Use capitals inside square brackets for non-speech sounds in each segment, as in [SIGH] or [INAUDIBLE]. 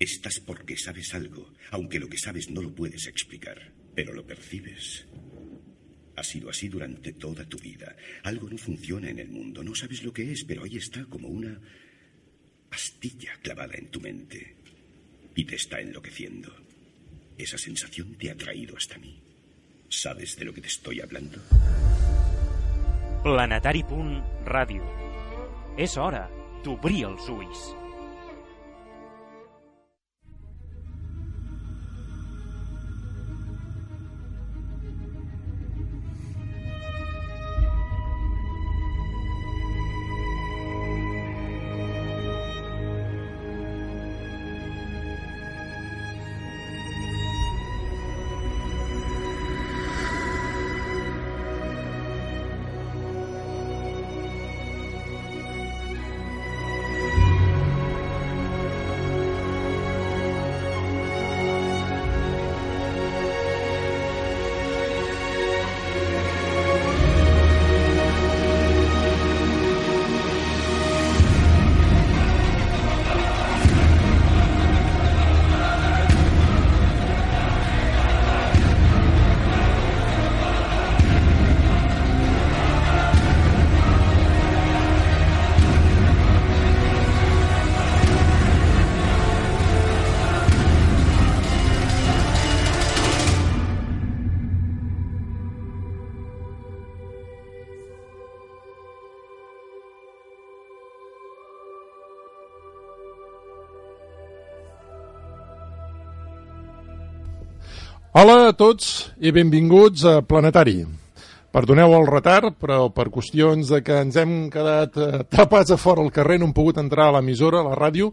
Estás porque sabes algo, aunque lo que sabes no lo puedes explicar, pero lo percibes. Ha sido así durante toda tu vida. Algo no funciona en el mundo, no sabes lo que es, pero ahí está como una pastilla clavada en tu mente y te está enloqueciendo. Esa sensación te ha traído hasta mí. ¿Sabes de lo que te estoy hablando? Planetari.ràdio. És hora d'obrir els ulls. Hola a tots i benvinguts a Planetari. Perdoneu el retard, però per qüestions de que ens hem quedat eh, tapats a fora al carrer, no hem pogut entrar a l'emissora, a la ràdio,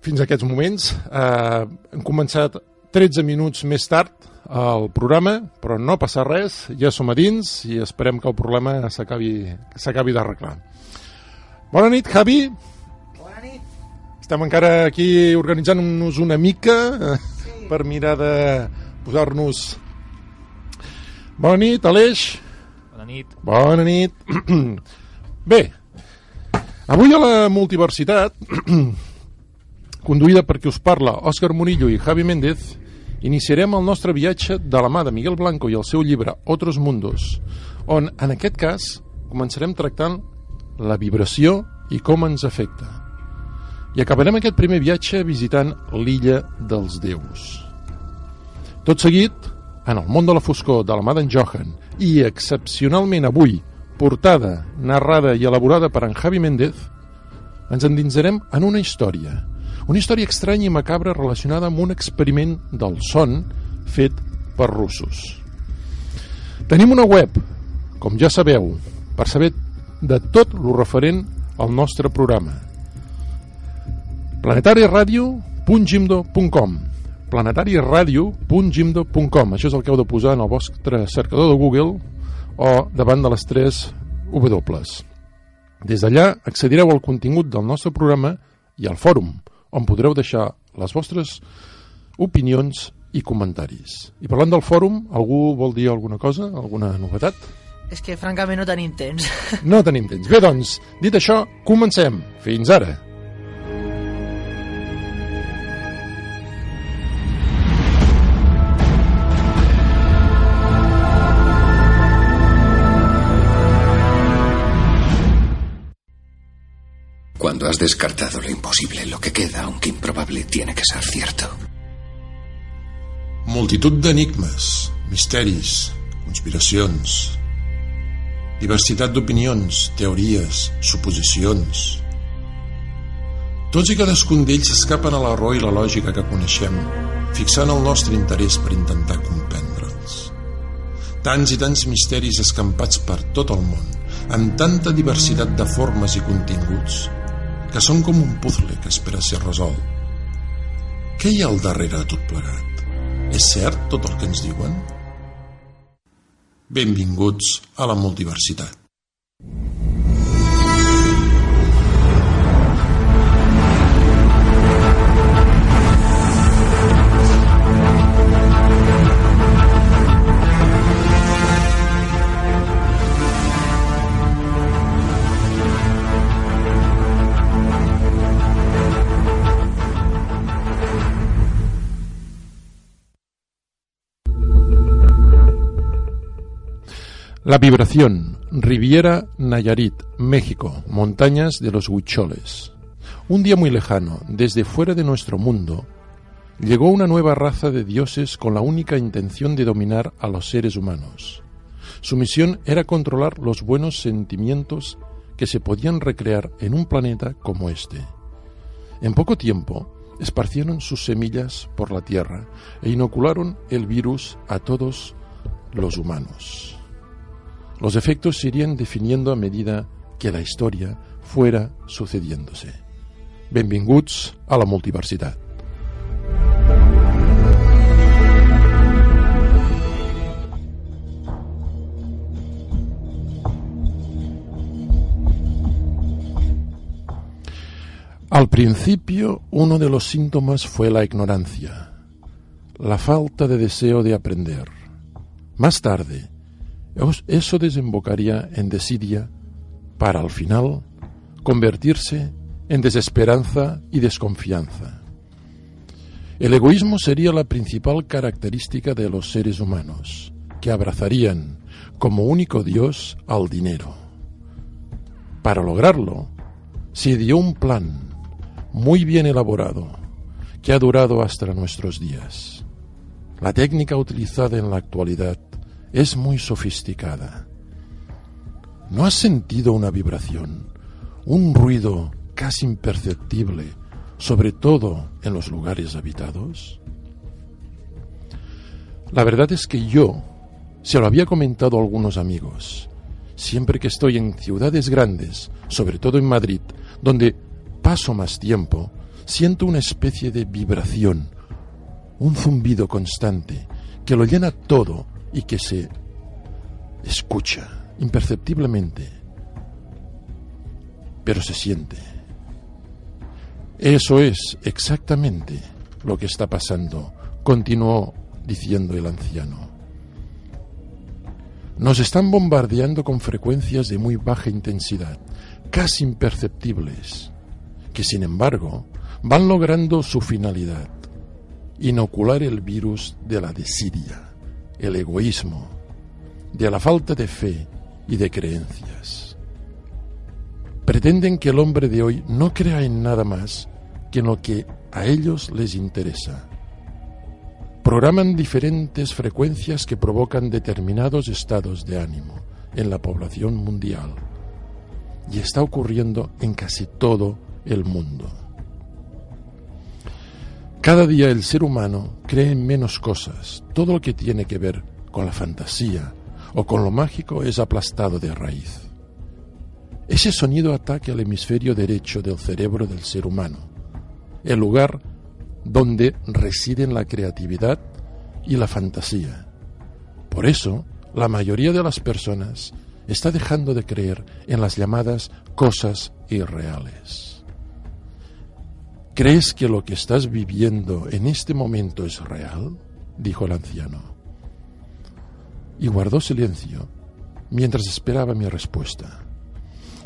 fins a aquests moments. Eh, hem començat 13 minuts més tard el programa, però no passa res, ja som a dins i esperem que el problema s'acabi d'arreglar. Bona nit, Javi. Bona nit. Estem encara aquí organitzant-nos una mica eh, per mirar de posar-nos... Bona nit, Aleix. Bona nit. Bona nit. [CLEARS THROAT] Bé, avui a la multiversitat, [CLEARS THROAT] conduïda per qui us parla, Òscar Murillo i Javi Méndez, iniciarem el nostre viatge de la mà de Miguel Blanco i el seu llibre Otros Mundos, on, en aquest cas, començarem tractant la vibració i com ens afecta. I acabarem aquest primer viatge visitant l'illa dels déus. Tot seguit, en el món de la foscor de la mà d'en Johan i excepcionalment avui, portada, narrada i elaborada per en Javi Méndez, ens endinsarem en una història. Una història estranya i macabra relacionada amb un experiment del son fet per russos. Tenim una web, com ja sabeu, per saber de tot lo referent al nostre programa. planetariaradio.gimdo.com planetariaradio.gimdo.com Això és el que heu de posar en el vostre cercador de Google o davant de les tres W. Des d'allà accedireu al contingut del nostre programa i al fòrum, on podreu deixar les vostres opinions i comentaris. I parlant del fòrum, algú vol dir alguna cosa, alguna novetat? És que francament no tenim temps. No tenim temps. Bé, doncs, dit això, comencem. Fins ara. Has descartado lo imposible, lo que queda, aunque improbable, tiene que ser cierto. Multitud d'enigmes, misteris, conspiracions, diversitat d'opinions, teories, suposicions... Tots i cadascun d'ells escapen a l'error i la lògica que coneixem, fixant el nostre interès per intentar comprendre'ls. Tants i tants misteris escampats per tot el món, amb tanta diversitat de formes i continguts, que són com un puzzle que espera ser resolt. Què hi ha al darrere de tot plegat? És cert tot el que ens diuen? Benvinguts a la multiversitat. La vibración, Riviera Nayarit, México, montañas de los Huicholes. Un día muy lejano, desde fuera de nuestro mundo, llegó una nueva raza de dioses con la única intención de dominar a los seres humanos. Su misión era controlar los buenos sentimientos que se podían recrear en un planeta como este. En poco tiempo, esparcieron sus semillas por la Tierra e inocularon el virus a todos los humanos. Los efectos se irían definiendo a medida que la historia fuera sucediéndose. Benvinguts a la multiversitat. Al principio, uno de los síntomas fue la ignorancia, la falta de deseo de aprender. Más tarde, eso desembocaría en desidia para al final convertirse en desesperanza y desconfianza. El egoísmo sería la principal característica de los seres humanos, que abrazarían como único Dios al dinero. Para lograrlo, se dio un plan muy bien elaborado que ha durado hasta nuestros días. La técnica utilizada en la actualidad es muy sofisticada. ¿No has sentido una vibración, un ruido casi imperceptible, sobre todo en los lugares habitados? La verdad es que yo se lo había comentado a algunos amigos. Siempre que estoy en ciudades grandes, sobre todo en Madrid, donde paso más tiempo, siento una especie de vibración, un zumbido constante que lo llena todo y que se escucha imperceptiblemente, pero se siente. Eso es exactamente lo que está pasando, continuó diciendo el anciano. Nos están bombardeando con frecuencias de muy baja intensidad, casi imperceptibles, que sin embargo van logrando su finalidad, inocular el virus de la desidia el egoísmo, de la falta de fe y de creencias. Pretenden que el hombre de hoy no crea en nada más que en lo que a ellos les interesa. Programan diferentes frecuencias que provocan determinados estados de ánimo en la población mundial y está ocurriendo en casi todo el mundo. Cada día el ser humano cree en menos cosas. Todo lo que tiene que ver con la fantasía o con lo mágico es aplastado de raíz. Ese sonido ataca al hemisferio derecho del cerebro del ser humano, el lugar donde residen la creatividad y la fantasía. Por eso, la mayoría de las personas está dejando de creer en las llamadas cosas irreales. ¿Crees que lo que estás viviendo en este momento es real? dijo el anciano. Y guardó silencio mientras esperaba mi respuesta.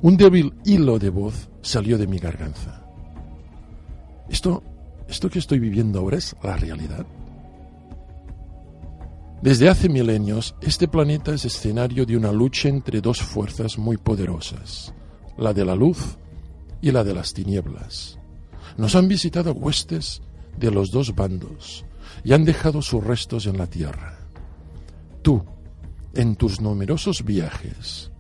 Un débil hilo de voz salió de mi garganta. ¿Esto, esto que estoy viviendo ahora es la realidad? Desde hace milenios, este planeta es escenario de una lucha entre dos fuerzas muy poderosas, la de la luz y la de las tinieblas. Nos han visitado huestes de los dos bandos y han dejado sus restos en la tierra. Tú, en tus numerosos viajes,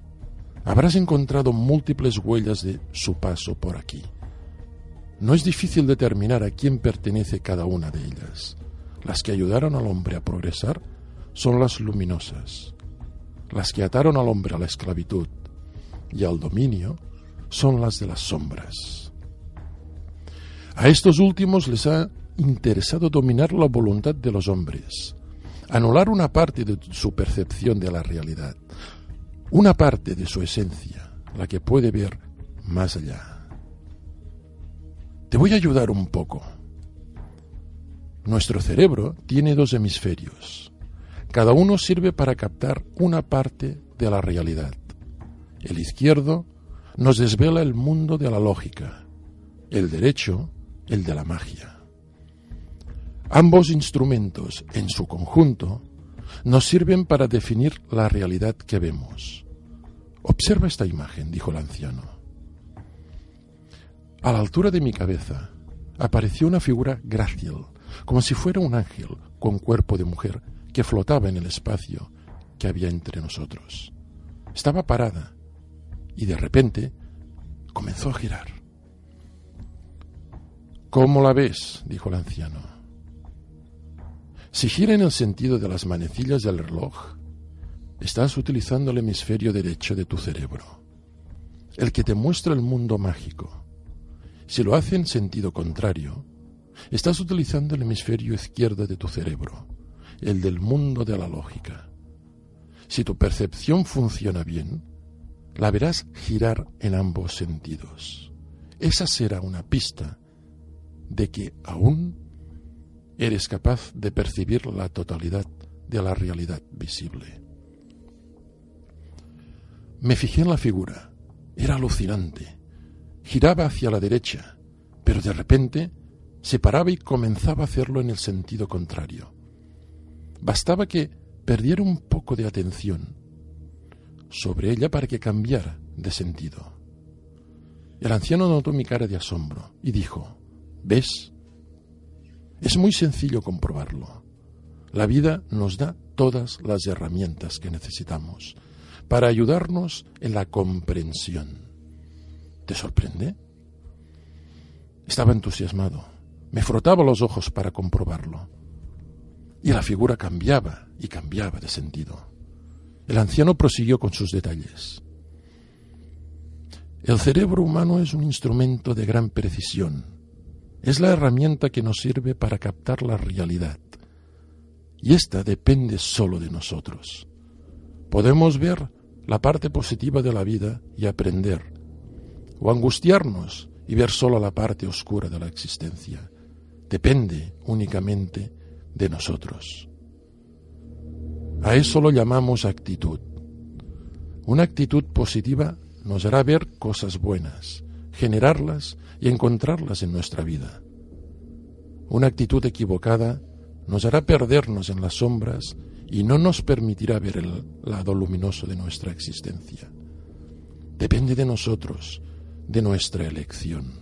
habrás encontrado múltiples huellas de su paso por aquí. No es difícil determinar a quién pertenece cada una de ellas. Las que ayudaron al hombre a progresar son las luminosas. Las que ataron al hombre a la esclavitud y al dominio son las de las sombras. A estos últimos les ha interesado dominar la voluntad de los hombres, anular una parte de su percepción de la realidad, una parte de su esencia, la que puede ver más allá. Te voy a ayudar un poco. Nuestro cerebro tiene dos hemisferios. Cada uno sirve para captar una parte de la realidad. El izquierdo nos desvela el mundo de la lógica, el derecho el de la magia. Ambos instrumentos, en su conjunto, nos sirven para definir la realidad que vemos. Observa esta imagen, dijo el anciano. A la altura de mi cabeza apareció una figura grácil, como si fuera un ángel con cuerpo de mujer que flotaba en el espacio que había entre nosotros. Estaba parada y de repente comenzó a girar. ¿Cómo la ves? dijo el anciano. Si gira en el sentido de las manecillas del reloj, estás utilizando el hemisferio derecho de tu cerebro, el que te muestra el mundo mágico. Si lo hace en sentido contrario, estás utilizando el hemisferio izquierdo de tu cerebro, el del mundo de la lógica. Si tu percepción funciona bien, la verás girar en ambos sentidos. Esa será una pista de que aún eres capaz de percibir la totalidad de la realidad visible. Me fijé en la figura. Era alucinante. Giraba hacia la derecha, pero de repente se paraba y comenzaba a hacerlo en el sentido contrario. Bastaba que perdiera un poco de atención sobre ella para que cambiara de sentido. El anciano notó mi cara de asombro y dijo, ¿ves? Es muy sencillo comprobarlo. La vida nos da todas las herramientas que necesitamos para ayudarnos en la comprensión. ¿Te sorprende? Estaba entusiasmado. Me frotaba los ojos para comprobarlo. Y la figura cambiaba y cambiaba de sentido. El anciano prosiguió con sus detalles. El cerebro humano es un instrumento de gran precisión. Es la herramienta que nos sirve para captar la realidad. Y esta depende solo de nosotros. Podemos ver la parte positiva de la vida y aprender, o angustiarnos y ver solo la parte oscura de la existencia. Depende únicamente de nosotros. A eso lo llamamos actitud. Una actitud positiva nos hará ver cosas buenas, generarlas y encontrarlas en nuestra vida. Una actitud equivocada nos hará perdernos en las sombras y no nos permitirá ver el lado luminoso de nuestra existencia. Depende de nosotros, de nuestra elección.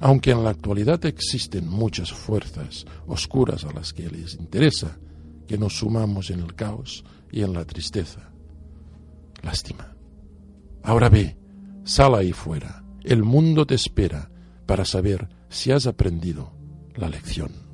Aunque en la actualidad existen muchas fuerzas oscuras a las que les interesa que nos sumamos en el caos y en la tristeza. Lástima. Ahora ve, sal ahí fuera. El mundo te espera para saber si has aprendido la lección.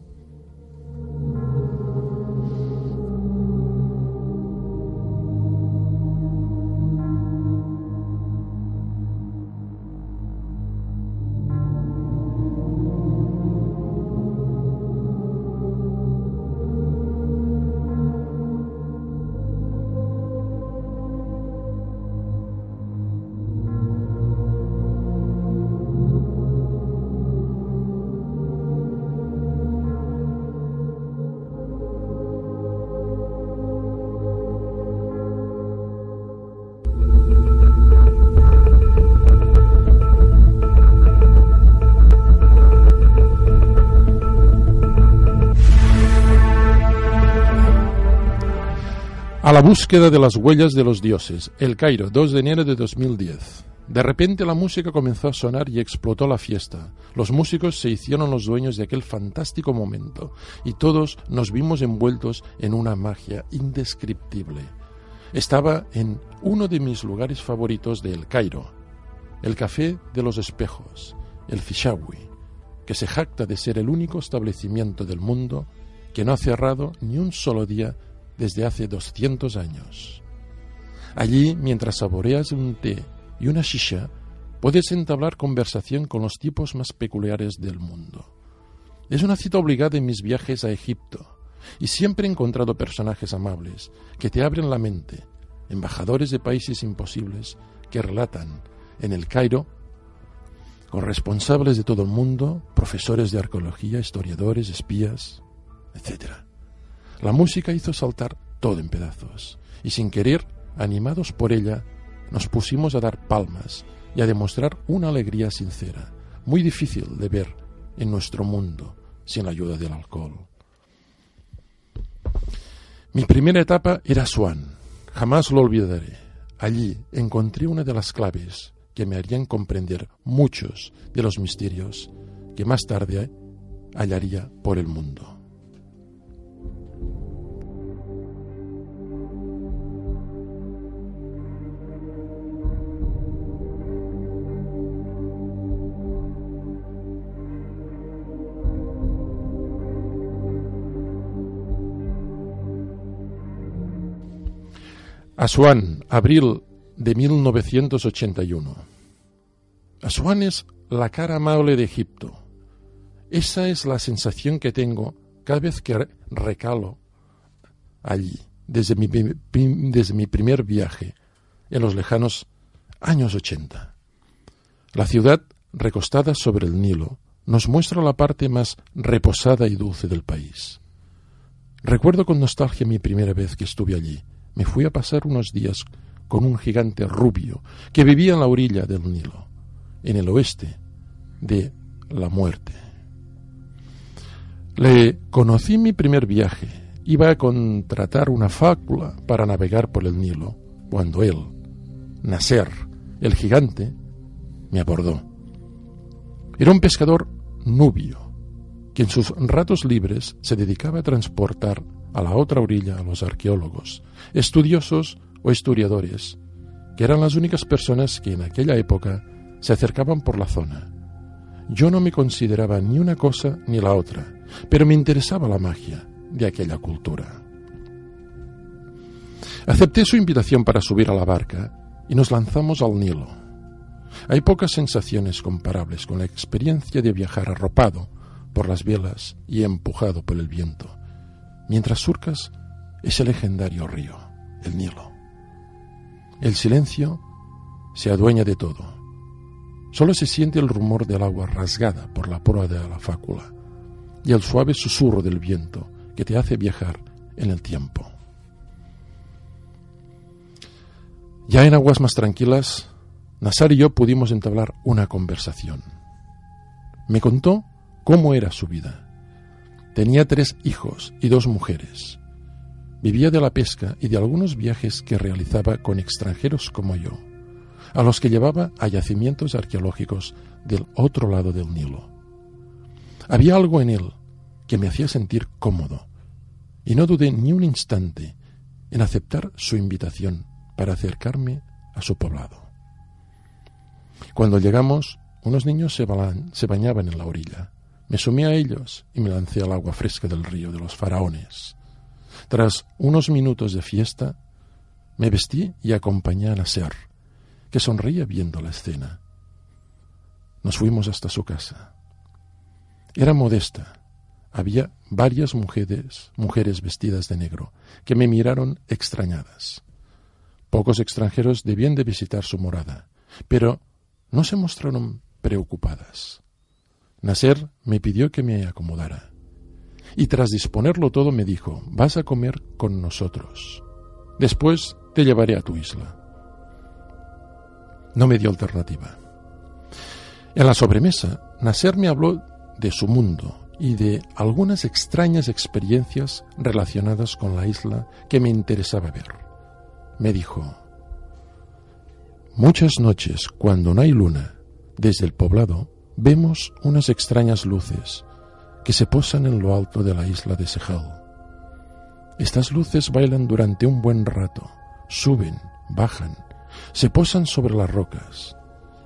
La búsqueda de las huellas de los dioses. El Cairo, 2 de enero de 2010. De repente la música comenzó a sonar y explotó la fiesta. Los músicos se hicieron los dueños de aquel fantástico momento y todos nos vimos envueltos en una magia indescriptible. Estaba en uno de mis lugares favoritos de El Cairo, el Café de los Espejos, el Fishawi, que se jacta de ser el único establecimiento del mundo que no ha cerrado ni un solo día desde hace 200 años. Allí, mientras saboreas un té y una shisha, puedes entablar conversación con los tipos más peculiares del mundo. Es una cita obligada en mis viajes a Egipto, y siempre he encontrado personajes amables que te abren la mente, embajadores de países imposibles que relatan en el Cairo con responsables de todo el mundo, profesores de arqueología, historiadores, espías, etc. La música hizo saltar todo en pedazos, y sin querer, animados por ella, nos pusimos a dar palmas y a demostrar una alegría sincera, muy difícil de ver en nuestro mundo sin la ayuda del alcohol. Mi primera etapa era Swan. Jamás lo olvidaré. Allí encontré una de las claves que me harían comprender muchos de los misterios que más tarde hallaría por el mundo. Asuán, abril de 1981. Asuán es la cara amable de Egipto. Esa es la sensación que tengo cada vez que recalo allí, desde mi, desde mi primer viaje, en los lejanos años 80. La ciudad, recostada sobre el Nilo, nos muestra la parte más reposada y dulce del país. Recuerdo con nostalgia mi primera vez que estuve allí. Me fui a pasar unos días con un gigante rubio que vivía en la orilla del Nilo, en el oeste de la muerte. Le conocí en mi primer viaje. Iba a contratar una fácula para navegar por el Nilo, cuando él, Nasser, el gigante, me abordó. Era un pescador nubio, que en sus ratos libres se dedicaba a transportar a la otra orilla a los arqueólogos, estudiosos o historiadores, que eran las únicas personas que en aquella época se acercaban por la zona. Yo no me consideraba ni una cosa ni la otra, pero me interesaba la magia de aquella cultura. Acepté su invitación para subir a la barca y nos lanzamos al Nilo. Hay pocas sensaciones comparables con la experiencia de viajar arropado por las velas y empujado por el viento, mientras surcas ese legendario río, el Nilo. El silencio se adueña de todo. Solo se siente el rumor del agua rasgada por la proa de la fácula y el suave susurro del viento que te hace viajar en el tiempo. Ya en aguas más tranquilas, Nassar y yo pudimos entablar una conversación. Me contó cómo era su vida. Tenía tres hijos y dos mujeres. Vivía de la pesca y de algunos viajes que realizaba con extranjeros como yo, a los que llevaba a yacimientos arqueológicos del otro lado del Nilo. Había algo en él que me hacía sentir cómodo, y no dudé ni un instante en aceptar su invitación para acercarme a su poblado. Cuando llegamos, unos niños se, bañaban en la orilla. Me sumé a ellos y me lancé al agua fresca del río de los faraones. Tras unos minutos de fiesta, me vestí y acompañé a Nasser, que sonreía viendo la escena. Nos fuimos hasta su casa. Era modesta. Había varias mujeres, mujeres vestidas de negro, que me miraron extrañadas. Pocos extranjeros debían de visitar su morada, pero no se mostraron preocupadas. Nasser me pidió que me acomodara y tras disponerlo todo me dijo, vas a comer con nosotros. Después te llevaré a tu isla. No me dio alternativa. En la sobremesa, Nasser me habló de su mundo y de algunas extrañas experiencias relacionadas con la isla que me interesaba ver. Me dijo, muchas noches, cuando no hay luna, desde el poblado, vemos unas extrañas luces que se posan en lo alto de la isla de Sehel. Estas luces bailan durante un buen rato, suben, bajan, se posan sobre las rocas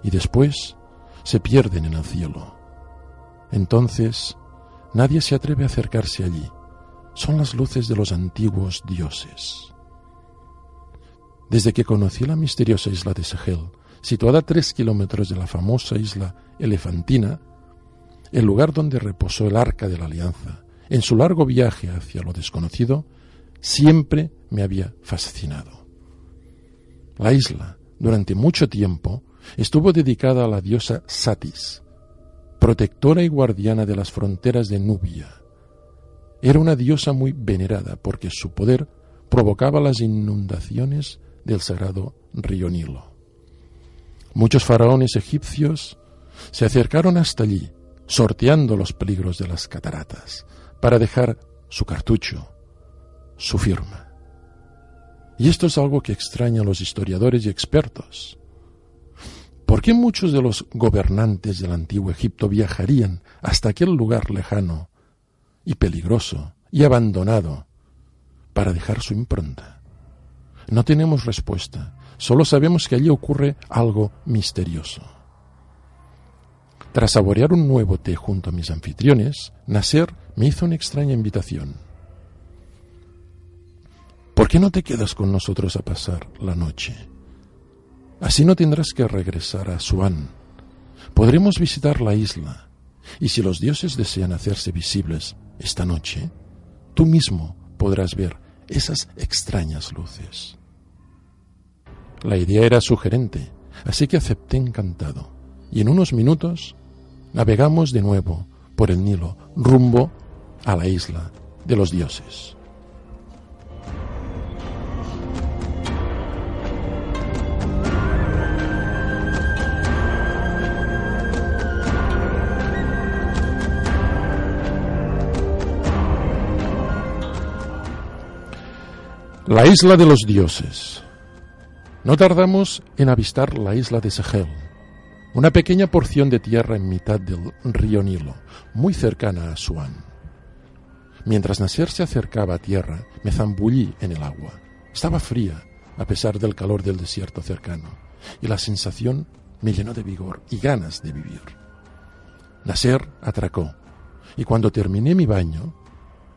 y después se pierden en el cielo. Entonces nadie se atreve a acercarse allí. Son las luces de los antiguos dioses. Desde que conocí la misteriosa isla de Sehel, situada a tres kilómetros de la famosa isla Elefantina, el lugar donde reposó el arca de la alianza, en su largo viaje hacia lo desconocido, siempre me había fascinado. La isla, durante mucho tiempo, estuvo dedicada a la diosa Satis, protectora y guardiana de las fronteras de Nubia. Era una diosa muy venerada porque su poder provocaba las inundaciones del sagrado río Nilo. Muchos faraones egipcios se acercaron hasta allí, sorteando los peligros de las cataratas, para dejar su cartucho, su firma. Y esto es algo que extraña a los historiadores y expertos. ¿Por qué muchos de los gobernantes del antiguo Egipto viajarían hasta aquel lugar lejano y peligroso y abandonado para dejar su impronta? No tenemos respuesta, solo sabemos que allí ocurre algo misterioso. Tras saborear un nuevo té junto a mis anfitriones, Nasser me hizo una extraña invitación. ¿Por qué no te quedas con nosotros a pasar la noche? Así no tendrás que regresar a Suán. Podremos visitar la isla, y si los dioses desean hacerse visibles esta noche, tú mismo podrás ver esas extrañas luces. La idea era sugerente, así que acepté encantado, y en unos minutos navegamos de nuevo por el Nilo rumbo a la isla de los dioses. La isla de los dioses. No tardamos en avistar la isla de Sahel, una pequeña porción de tierra en mitad del río Nilo, muy cercana a Asuán. Mientras Nasser se acercaba a tierra, me zambullí en el agua. Estaba fría, a pesar del calor del desierto cercano, y la sensación me llenó de vigor y ganas de vivir. Nasser atracó, y cuando terminé mi baño,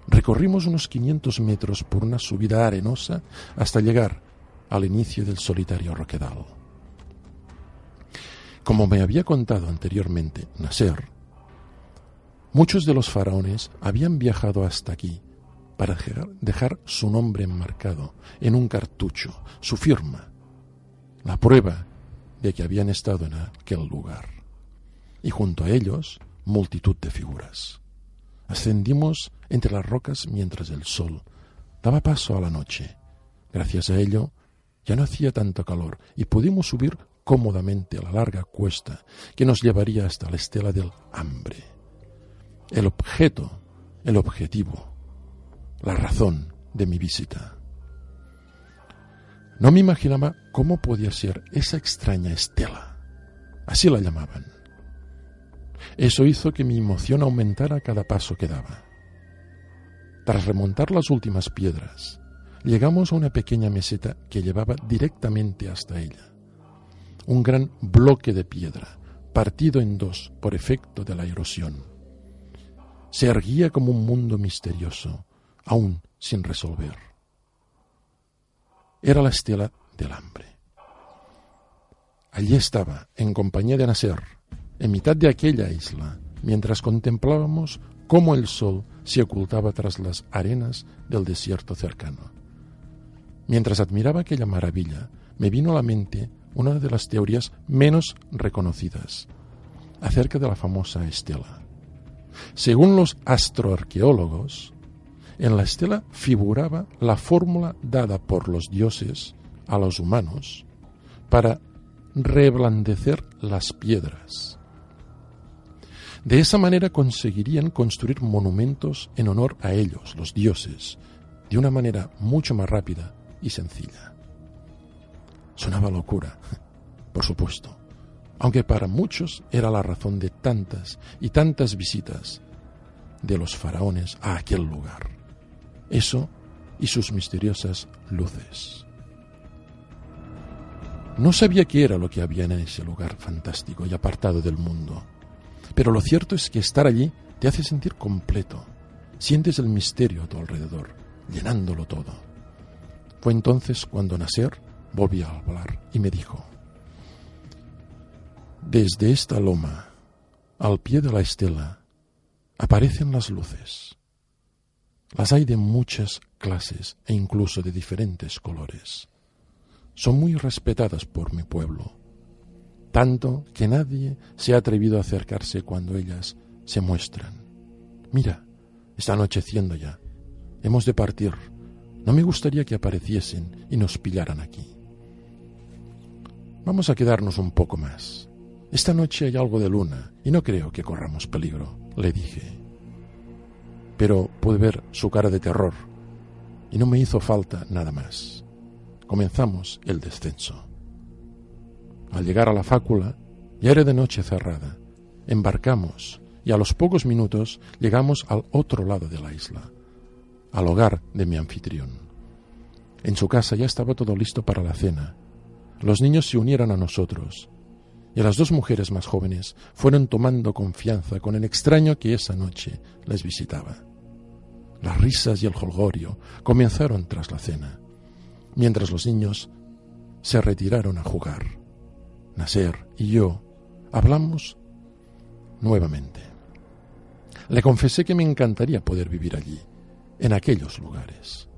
Recorrimos unos 500 metros por una subida arenosa hasta llegar al inicio del solitario Roquedal. Como me había contado anteriormente Nasser, muchos de los faraones habían viajado hasta aquí para dejar su nombre enmarcado en un cartucho, su firma, la prueba de que habían estado en aquel lugar. Y junto a ellos, multitud de figuras. Ascendimos entre las rocas mientras el sol daba paso a la noche. Gracias a ello ya no hacía tanto calor y pudimos subir cómodamente a la larga cuesta que nos llevaría hasta la estela del hambre. El objeto, el objetivo, la razón de mi visita. No me imaginaba cómo podía ser esa extraña estela. Así la llamaban. Eso hizo que mi emoción aumentara cada paso que daba. Tras remontar las últimas piedras, llegamos a una pequeña meseta que llevaba directamente hasta ella. Un gran bloque de piedra, partido en dos por efecto de la erosión. Se erguía como un mundo misterioso, aún sin resolver. Era la estela del hambre. Allí estaba, en compañía de Nasser, en mitad de aquella isla, mientras contemplábamos cómo el sol se ocultaba tras las arenas del desierto cercano. Mientras admiraba aquella maravilla, me vino a la mente una de las teorías menos reconocidas acerca de la famosa estela. Según los astroarqueólogos, en la estela figuraba la fórmula dada por los dioses a los humanos para reblandecer las piedras. De esa manera conseguirían construir monumentos en honor a ellos, los dioses, de una manera mucho más rápida y sencilla. Sonaba locura, por supuesto, aunque para muchos era la razón de tantas y tantas visitas de los faraones a aquel lugar. Eso y sus misteriosas luces. No sabía qué era lo que había en ese lugar fantástico y apartado del mundo pero lo cierto es que estar allí te hace sentir completo. Sientes el misterio a tu alrededor, llenándolo todo. Fue entonces cuando Nasser volvió a hablar y me dijo, desde esta loma, al pie de la estela, aparecen las luces. Las hay de muchas clases e incluso de diferentes colores. Son muy respetadas por mi pueblo, tanto que nadie se ha atrevido a acercarse cuando ellas se muestran. Mira, está anocheciendo ya. Hemos de partir. No me gustaría que apareciesen y nos pillaran aquí. Vamos a quedarnos un poco más. Esta noche hay algo de luna y no creo que corramos peligro, le dije. Pero pude ver su cara de terror y no me hizo falta nada más. Comenzamos el descenso. Al llegar a la fácula, ya era de noche cerrada. Embarcamos y a los pocos minutos llegamos al otro lado de la isla, al hogar de mi anfitrión. En su casa ya estaba todo listo para la cena. Los niños se unieron a nosotros y las dos mujeres más jóvenes fueron tomando confianza con el extraño que esa noche les visitaba. Las risas y el holgorio comenzaron tras la cena, mientras los niños se retiraron a jugar. Nasser y yo hablamos nuevamente. Le confesé que me encantaría poder vivir allí, en aquellos lugares.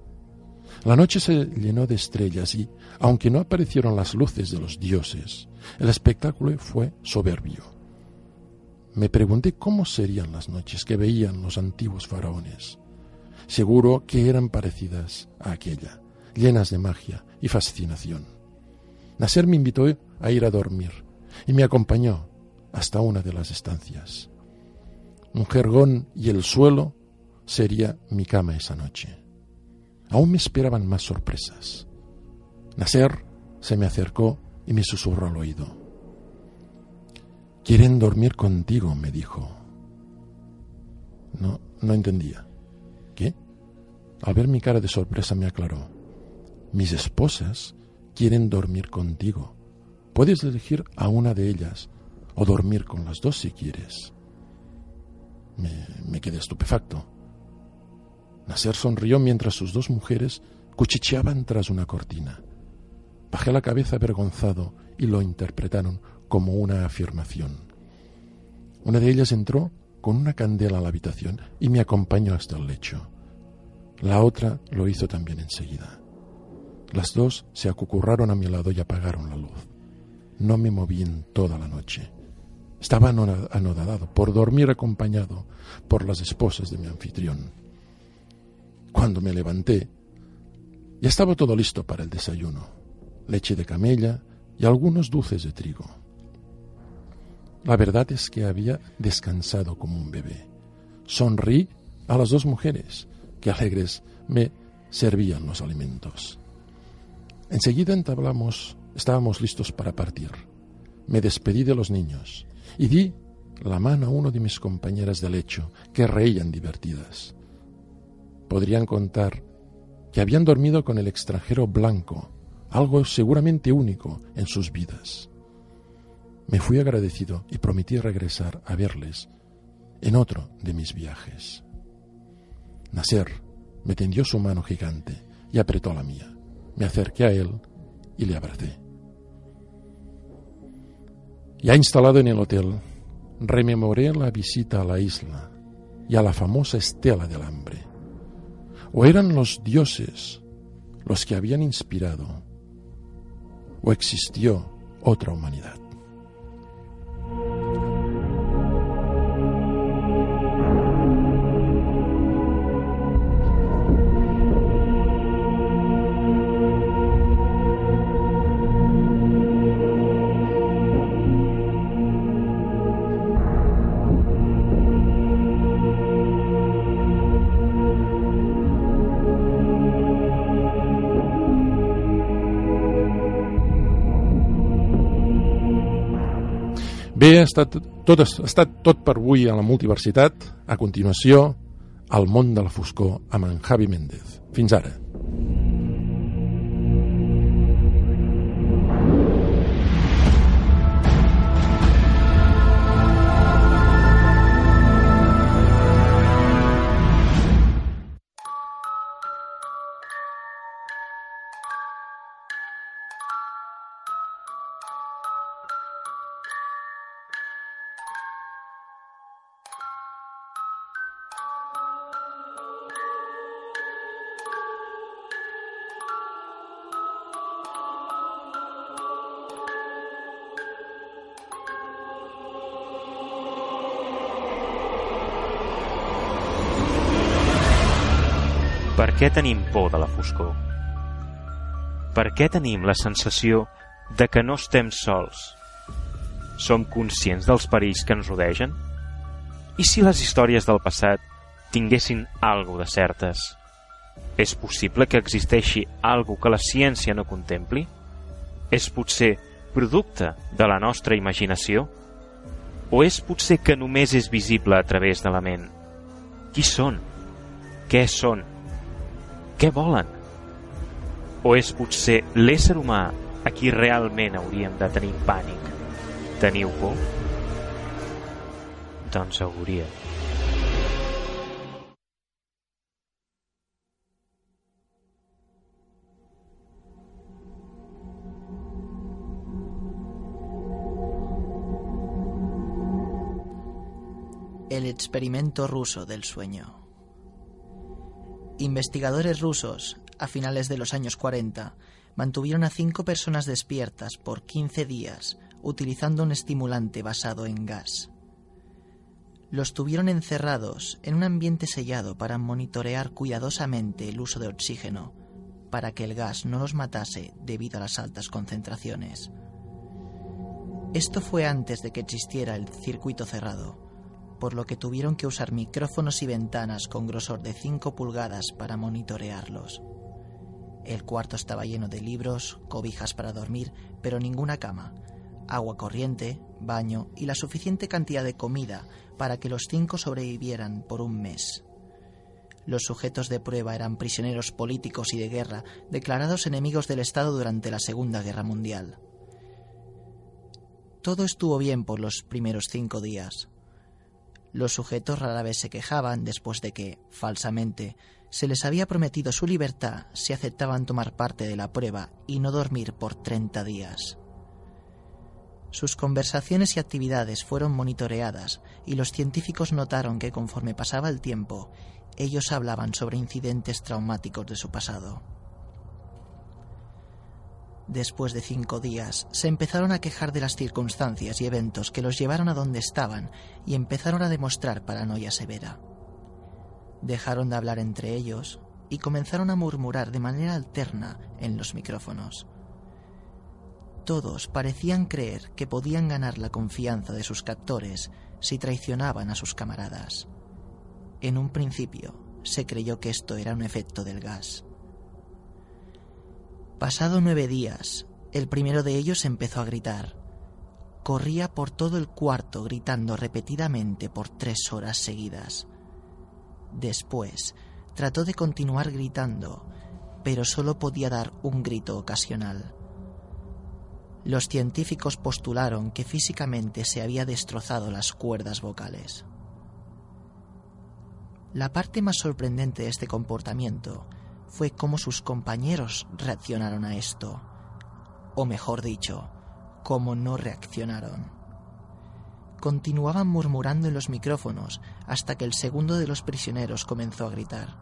La noche se llenó de estrellas y, aunque no aparecieron las luces de los dioses, el espectáculo fue soberbio. Me pregunté cómo serían las noches que veían los antiguos faraones. Seguro que eran parecidas a aquella, llenas de magia y fascinación. Nasser me invitó a ir a dormir y me acompañó hasta una de las estancias. Un jergón y el suelo sería mi cama esa noche. Aún me esperaban más sorpresas. Nasser se me acercó y me susurró al oído. Quieren dormir contigo, me dijo. No, no entendía. ¿Qué? Al ver mi cara de sorpresa me aclaró. Mis esposas quieren dormir contigo. Puedes elegir a una de ellas o dormir con las dos si quieres. Me quedé estupefacto. Nasser sonrió mientras sus dos mujeres cuchicheaban tras una cortina. Bajé la cabeza avergonzado y lo interpretaron como una afirmación. Una de ellas entró con una candela a la habitación y me acompañó hasta el lecho. La otra lo hizo también enseguida. Las dos se acucurraron a mi lado y apagaron la luz. No me moví en toda la noche. Estaba anodado por dormir acompañado por las esposas de mi anfitrión. Cuando me levanté, ya estaba todo listo para el desayuno. Leche de camella y algunos dulces de trigo. La verdad es que había descansado como un bebé. Sonrí a las dos mujeres, que alegres me servían los alimentos. Enseguida entablamos, estábamos listos para partir. Me despedí de los niños y di la mano a uno de mis compañeras de lecho, que reían divertidas podrían contar que habían dormido con el extranjero blanco, algo seguramente único en sus vidas. Me fui agradecido y prometí regresar a verles en otro de mis viajes. Nasser me tendió su mano gigante y apretó la mía. Me acerqué a él y le abracé. Ya instalado en el hotel, rememoré la visita a la isla y a la famosa estela del hambre o eran los dioses los que habían inspirado, o existió otra humanidad. Ha estat tot, ha estat tot per avui a la multiversitat. A continuació, al món de la foscor amb en Javi Méndez. Fins ara. Què tenim por de la foscor? Per què tenim la sensació de que no estem sols? Som conscients dels perills que ens rodegen? I si les històries del passat tinguessin algo de certes? És possible que existeixi algo que la ciència no contempli? És potser producte de la nostra imaginació? O és potser que només és visible a través de la ment? Qui són? Què són? Què volen? O és potser l'ésser humà a qui realment hauríem de tenir pànic? Teniu por? Doncs hauria. El experimento ruso del sueño. Investigadores rusos, a finales de los años 40, mantuvieron a cinco personas despiertas por 15 días utilizando un estimulante basado en gas. Los tuvieron encerrados en un ambiente sellado para monitorear cuidadosamente el uso de oxígeno, para que el gas no los matase debido a las altas concentraciones. Esto fue antes de que existiera el circuito cerrado, por lo que tuvieron que usar micrófonos y ventanas con grosor de 5 pulgadas para monitorearlos. El cuarto estaba lleno de libros, cobijas para dormir, pero ninguna cama, agua corriente, baño y la suficiente cantidad de comida para que los cinco sobrevivieran por un mes. Los sujetos de prueba eran prisioneros políticos y de guerra declarados enemigos del Estado durante la Segunda Guerra Mundial. Todo estuvo bien por los primeros cinco días. Los sujetos rara vez se quejaban después de que, falsamente, se les había prometido su libertad si aceptaban tomar parte de la prueba y no dormir por 30 días. Sus conversaciones y actividades fueron monitoreadas y los científicos notaron que conforme pasaba el tiempo, ellos hablaban sobre incidentes traumáticos de su pasado. Después de cinco días, se empezaron a quejar de las circunstancias y eventos que los llevaron a donde estaban y empezaron a demostrar paranoia severa. Dejaron de hablar entre ellos y comenzaron a murmurar de manera alterna en los micrófonos. Todos parecían creer que podían ganar la confianza de sus captores si traicionaban a sus camaradas. En un principio se creyó que esto era un efecto del gas. Pasado nueve días, el primero de ellos empezó a gritar. Corría por todo el cuarto gritando repetidamente por tres horas seguidas. Después, trató de continuar gritando, pero solo podía dar un grito ocasional. Los científicos postularon que físicamente se había destrozado las cuerdas vocales. La parte más sorprendente de este comportamiento fue cómo sus compañeros reaccionaron a esto, o mejor dicho, cómo no reaccionaron. Continuaban murmurando en los micrófonos hasta que el segundo de los prisioneros comenzó a gritar.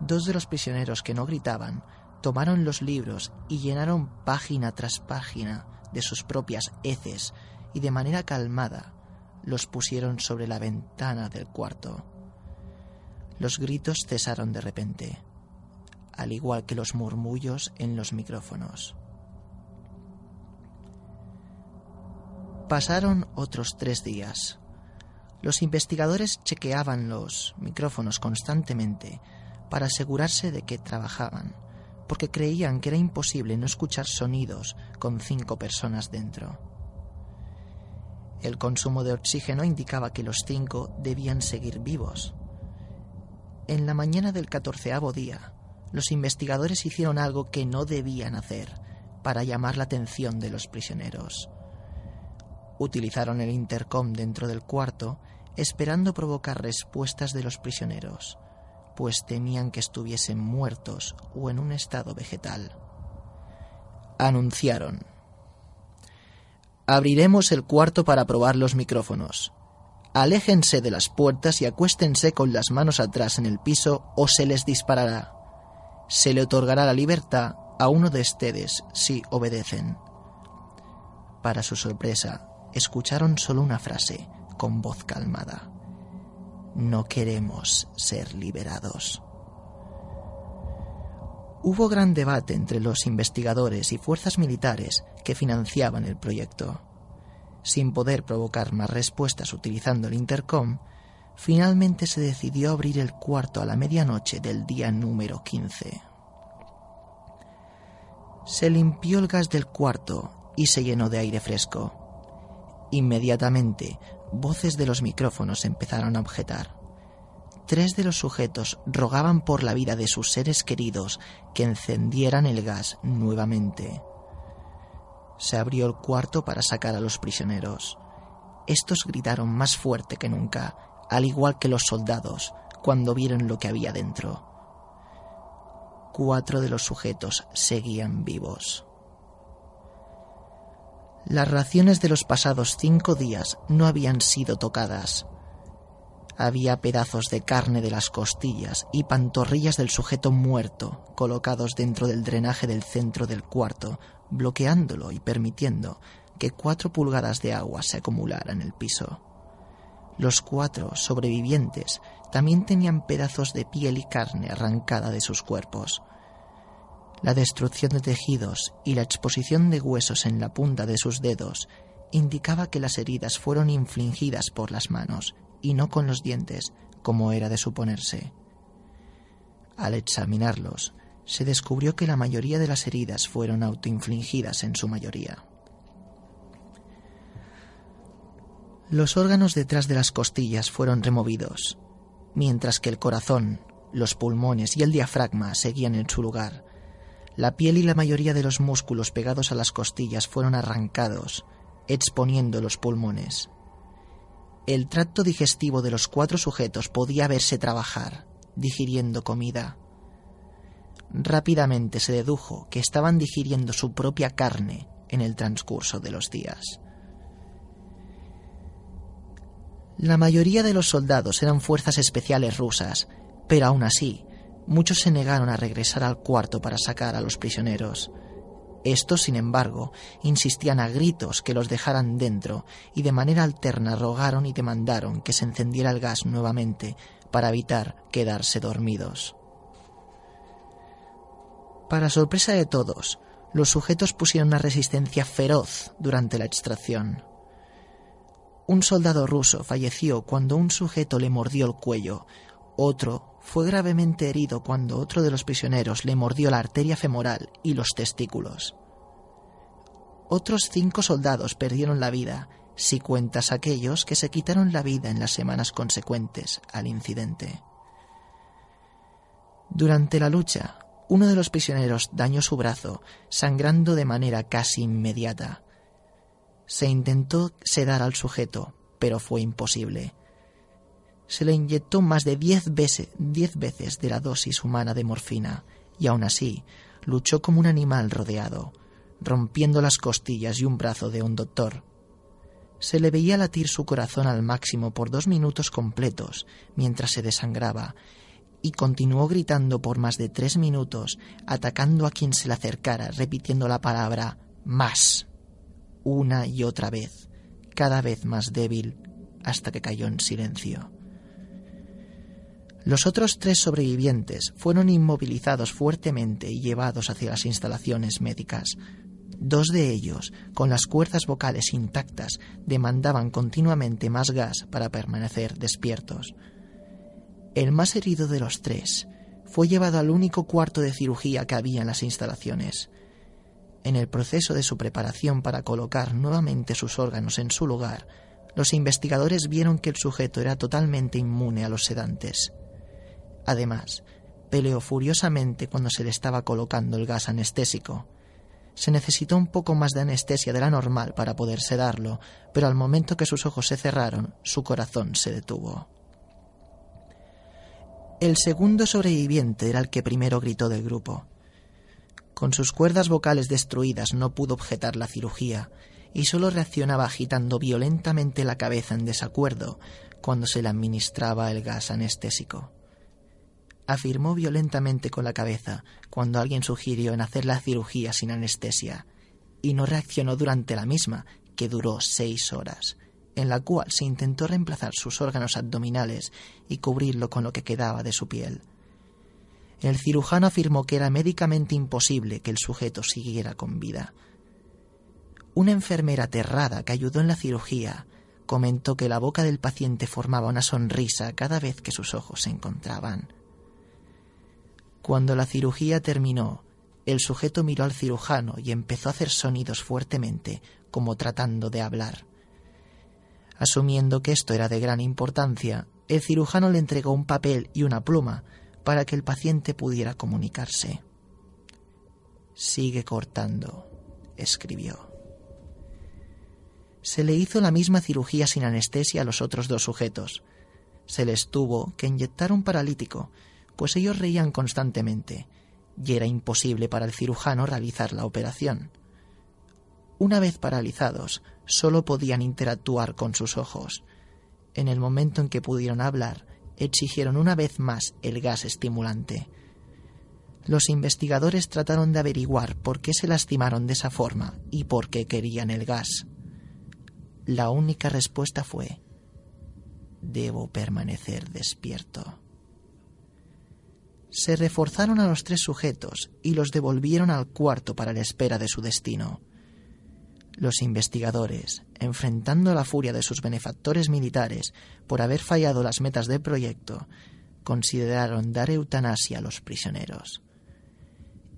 Dos de los prisioneros que no gritaban tomaron los libros y llenaron página tras página de sus propias heces y de manera calmada los pusieron sobre la ventana del cuarto. Los gritos cesaron de repente al igual que los murmullos en los micrófonos. Pasaron otros tres días. Los investigadores chequeaban los micrófonos constantemente para asegurarse de que trabajaban, porque creían que era imposible no escuchar sonidos con cinco personas dentro. El consumo de oxígeno indicaba que los cinco debían seguir vivos. En la mañana del catorceavo día, los investigadores hicieron algo que no debían hacer para llamar la atención de los prisioneros. Utilizaron el intercom dentro del cuarto esperando provocar respuestas de los prisioneros, pues temían que estuviesen muertos o en un estado vegetal. Anunciaron. Abriremos el cuarto para probar los micrófonos. Aléjense de las puertas y acuéstense con las manos atrás en el piso o se les disparará se le otorgará la libertad a uno de ustedes si obedecen. Para su sorpresa, escucharon solo una frase, con voz calmada. No queremos ser liberados. Hubo gran debate entre los investigadores y fuerzas militares que financiaban el proyecto. Sin poder provocar más respuestas utilizando el intercom, finalmente se decidió abrir el cuarto a la medianoche del día número 15. Se limpió el gas del cuarto y se llenó de aire fresco. Inmediatamente, voces de los micrófonos empezaron a objetar. Tres de los sujetos rogaban por la vida de sus seres queridos que encendieran el gas nuevamente. Se abrió el cuarto para sacar a los prisioneros. Estos gritaron más fuerte que nunca, al igual que los soldados, cuando vieron lo que había dentro. Cuatro de los sujetos seguían vivos. Las raciones de los pasados cinco días no habían sido tocadas. Había pedazos de carne de las costillas y pantorrillas del sujeto muerto colocados dentro del drenaje del centro del cuarto bloqueándolo y permitiendo que cuatro pulgadas de agua se acumularan en el piso. Los cuatro sobrevivientes también tenían pedazos de piel y carne arrancada de sus cuerpos. La destrucción de tejidos y la exposición de huesos en la punta de sus dedos indicaba que las heridas fueron infligidas por las manos y no con los dientes, como era de suponerse. Al examinarlos, se descubrió que la mayoría de las heridas fueron autoinfligidas en su mayoría. Los órganos detrás de las costillas fueron removidos, mientras que el corazón, los pulmones y el diafragma seguían en su lugar. La piel y la mayoría de los músculos pegados a las costillas fueron arrancados, exponiendo los pulmones. El tracto digestivo de los cuatro sujetos podía verse trabajar, digiriendo comida, Rápidamente se dedujo que estaban digiriendo su propia carne en el transcurso de los días. La mayoría de los soldados eran fuerzas especiales rusas, pero aún así, muchos se negaron a regresar al cuarto para sacar a los prisioneros. Estos, sin embargo, insistían a gritos que los dejaran dentro y de manera alterna rogaron y demandaron que se encendiera el gas nuevamente para evitar quedarse dormidos. Para sorpresa de todos, los sujetos pusieron una resistencia feroz durante la extracción. Un soldado ruso falleció cuando un sujeto le mordió el cuello, otro fue gravemente herido cuando otro de los prisioneros le mordió la arteria femoral y los testículos. Otros cinco soldados perdieron la vida, si cuentas aquellos que se quitaron la vida en las semanas consecuentes al incidente. Durante la lucha, uno de los prisioneros dañó su brazo, sangrando de manera casi inmediata. Se intentó sedar al sujeto, pero fue imposible. Se le inyectó más de diez veces, diez veces de la dosis humana de morfina, y aún así luchó como un animal rodeado, rompiendo las costillas y un brazo de un doctor. Se le veía latir su corazón al máximo por dos minutos completos mientras se desangraba y continuó gritando por más de tres minutos, atacando a quien se le acercara, repitiendo la palabra más una y otra vez, cada vez más débil, hasta que cayó en silencio. Los otros tres sobrevivientes fueron inmovilizados fuertemente y llevados hacia las instalaciones médicas. Dos de ellos, con las cuerdas vocales intactas, demandaban continuamente más gas para permanecer despiertos. El más herido de los tres fue llevado al único cuarto de cirugía que había en las instalaciones. En el proceso de su preparación para colocar nuevamente sus órganos en su lugar, los investigadores vieron que el sujeto era totalmente inmune a los sedantes. Además, peleó furiosamente cuando se le estaba colocando el gas anestésico. Se necesitó un poco más de anestesia de la normal para poder sedarlo, pero al momento que sus ojos se cerraron, su corazón se detuvo. El segundo sobreviviente era el que primero gritó del grupo. Con sus cuerdas vocales destruidas no pudo objetar la cirugía y solo reaccionaba agitando violentamente la cabeza en desacuerdo cuando se le administraba el gas anestésico. Afirmó violentamente con la cabeza cuando alguien sugirió en hacer la cirugía sin anestesia y no reaccionó durante la misma, que duró seis horas en la cual se intentó reemplazar sus órganos abdominales y cubrirlo con lo que quedaba de su piel. El cirujano afirmó que era médicamente imposible que el sujeto siguiera con vida. Una enfermera aterrada que ayudó en la cirugía comentó que la boca del paciente formaba una sonrisa cada vez que sus ojos se encontraban. Cuando la cirugía terminó, el sujeto miró al cirujano y empezó a hacer sonidos fuertemente, como tratando de hablar. Asumiendo que esto era de gran importancia, el cirujano le entregó un papel y una pluma para que el paciente pudiera comunicarse. Sigue cortando, escribió. Se le hizo la misma cirugía sin anestesia a los otros dos sujetos. Se les tuvo que inyectar un paralítico, pues ellos reían constantemente, y era imposible para el cirujano realizar la operación. Una vez paralizados, solo podían interactuar con sus ojos. En el momento en que pudieron hablar, exigieron una vez más el gas estimulante. Los investigadores trataron de averiguar por qué se lastimaron de esa forma y por qué querían el gas. La única respuesta fue, debo permanecer despierto. Se reforzaron a los tres sujetos y los devolvieron al cuarto para la espera de su destino. Los investigadores, enfrentando la furia de sus benefactores militares por haber fallado las metas del proyecto, consideraron dar eutanasia a los prisioneros.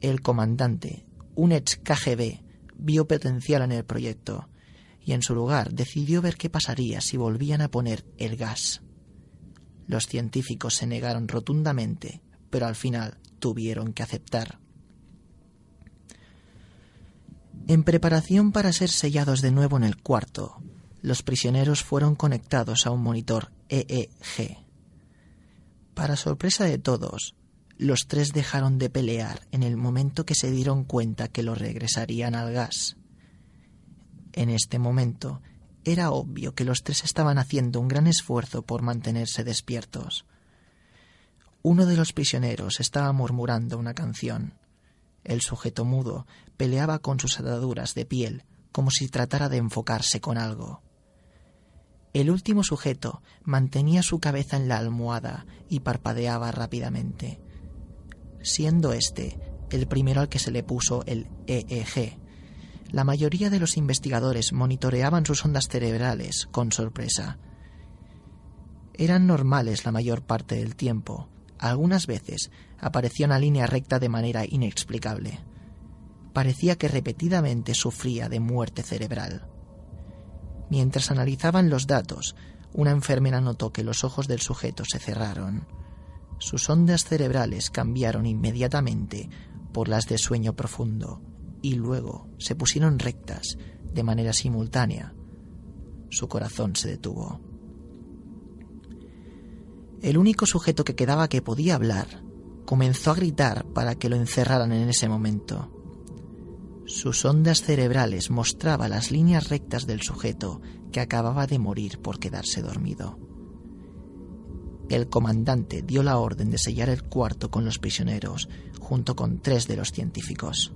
El comandante, un ex KGB, vio potencial en el proyecto y en su lugar decidió ver qué pasaría si volvían a poner el gas. Los científicos se negaron rotundamente, pero al final tuvieron que aceptar. En preparación para ser sellados de nuevo en el cuarto, los prisioneros fueron conectados a un monitor EEG. Para sorpresa de todos, los tres dejaron de pelear en el momento que se dieron cuenta que lo regresarían al gas. En este momento, era obvio que los tres estaban haciendo un gran esfuerzo por mantenerse despiertos. Uno de los prisioneros estaba murmurando una canción. El sujeto mudo peleaba con sus ataduras de piel como si tratara de enfocarse con algo. El último sujeto mantenía su cabeza en la almohada y parpadeaba rápidamente, siendo este el primero al que se le puso el EEG. La mayoría de los investigadores monitoreaban sus ondas cerebrales con sorpresa. Eran normales la mayor parte del tiempo, algunas veces aparecía una línea recta de manera inexplicable. Parecía que repetidamente sufría de muerte cerebral. Mientras analizaban los datos, una enfermera notó que los ojos del sujeto se cerraron. Sus ondas cerebrales cambiaron inmediatamente por las de sueño profundo y luego se pusieron rectas de manera simultánea. Su corazón se detuvo. El único sujeto que quedaba que podía hablar comenzó a gritar para que lo encerraran en ese momento. Sus ondas cerebrales mostraban las líneas rectas del sujeto que acababa de morir por quedarse dormido. El comandante dio la orden de sellar el cuarto con los prisioneros, junto con tres de los científicos.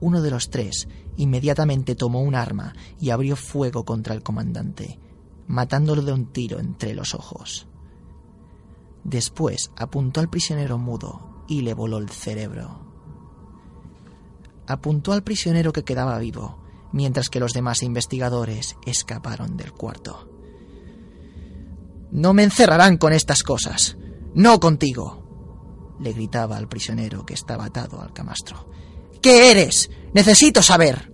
Uno de los tres inmediatamente tomó un arma y abrió fuego contra el comandante, matándolo de un tiro entre los ojos. Después apuntó al prisionero mudo y le voló el cerebro. Apuntó al prisionero que quedaba vivo, mientras que los demás investigadores escaparon del cuarto. No me encerrarán con estas cosas. No contigo. le gritaba al prisionero que estaba atado al camastro. ¿Qué eres? Necesito saber.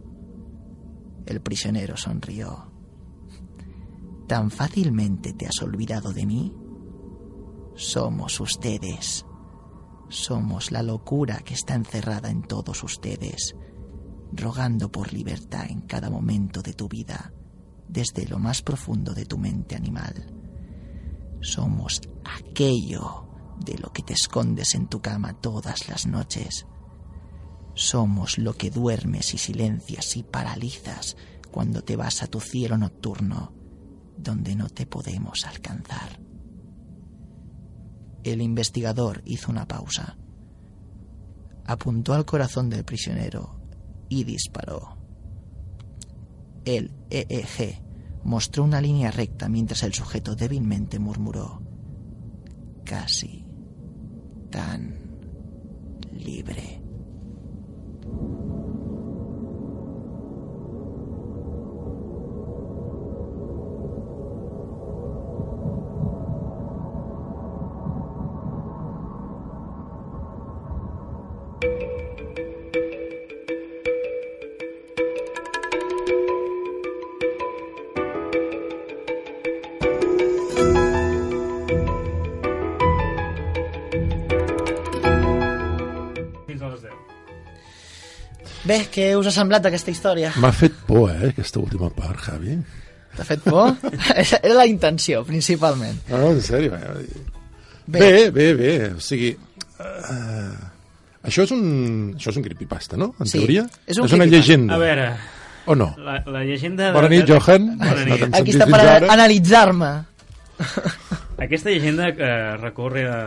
El prisionero sonrió. ¿Tan fácilmente te has olvidado de mí? Somos ustedes. Somos la locura que está encerrada en todos ustedes, rogando por libertad en cada momento de tu vida, desde lo más profundo de tu mente animal. Somos aquello de lo que te escondes en tu cama todas las noches. Somos lo que duermes y silencias y paralizas cuando te vas a tu cielo nocturno, donde no te podemos alcanzar. El investigador hizo una pausa. Apuntó al corazón del prisionero y disparó. El EEG mostró una línea recta mientras el sujeto débilmente murmuró. Casi tan libre. Bé, què us ha semblat aquesta història? M'ha fet por, eh, aquesta última part, Javi. T'ha fet por? [LAUGHS] Era la intenció, principalment. No, en sèrio. Eh? Bé. Bé, bé, bé. O sigui, uh, això, és un, això és un creepypasta, no? En Sí, teoria? és un és una llegenda. A veure, O no? la, la llegenda... Bona de- nit, de- Johan. Bona nit. Aquí està per analitzar-me. Aquesta llegenda eh, recorre a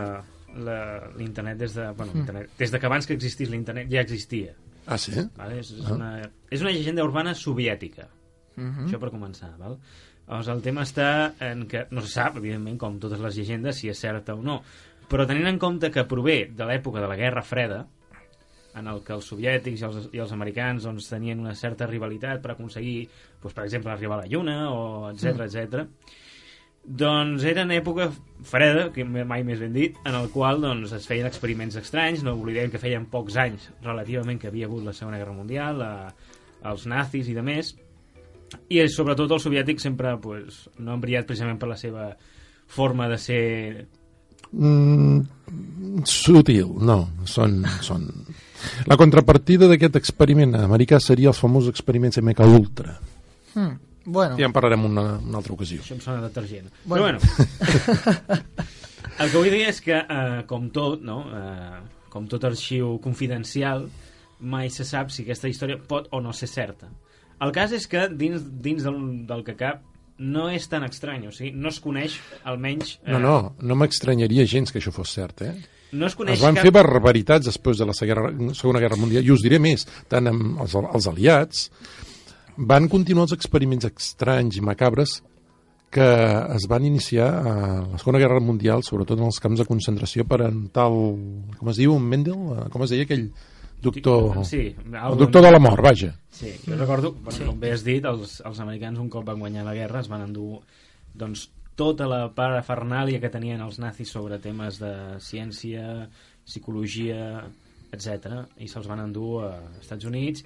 l'internet des de... Bueno, internet, des de que abans que existís l'internet ja existia. Ah, sí? Vale? És, és, una, és una llegenda urbana soviètica. Això per començar. Val? Llavors, el tema està en que no se sap, evidentment, com totes les llegendes, si és certa o no. Però tenint en compte que prové de l'època de la Guerra Freda, en el que els soviètics i els, i els americans doncs, tenien una certa rivalitat per aconseguir, doncs, per exemple, arribar a la Lluna, o etc mm. etc. Doncs era en època freda, que mai més ben dit, en el qual doncs, es feien experiments estranys, no oblidem que feien pocs anys relativament que havia hagut la Segona Guerra Mundial, la, els nazis i de més, i sobretot els soviètics sempre pues, no han brillat precisament per la seva forma de ser Mm, sutil, no. Són, són... La contrapartida d'aquest experiment americà seria els famosos experiments MK Ultra. Hmm. Bueno, Ja en parlarem una, una altra ocasió. Això em sona detergent. Bueno. Però bueno, [LAUGHS] el que vull dir és que, eh, com tot, no? eh, com tot arxiu confidencial, mai se sap si aquesta història pot o no ser certa. El cas és que dins, dins del, del que cap no és tan estrany, o sigui, no es coneix almenys... eh, No, no, no m'estranyaria gens que això fos cert, eh? no es coneix Es van cap... fer barbaritats després de la Segona Segona Guerra Mundial, i us diré més, tant amb els, els aliats van continuar els experiments estranys i macabres que es van iniciar a la Segona Guerra Mundial, sobretot en els camps de concentració per en tal... com es diu, un Mendel? Com es deia aquell doctor... Sí, el doctor de la mort, vaja. Sí, jo recordo, bueno, sí. com bé has dit, els, els americans un cop van guanyar la guerra es van endur doncs, tota la parafernàlia que tenien els nazis sobre temes de ciència, psicologia, etc. i se'ls van endur a Estats Units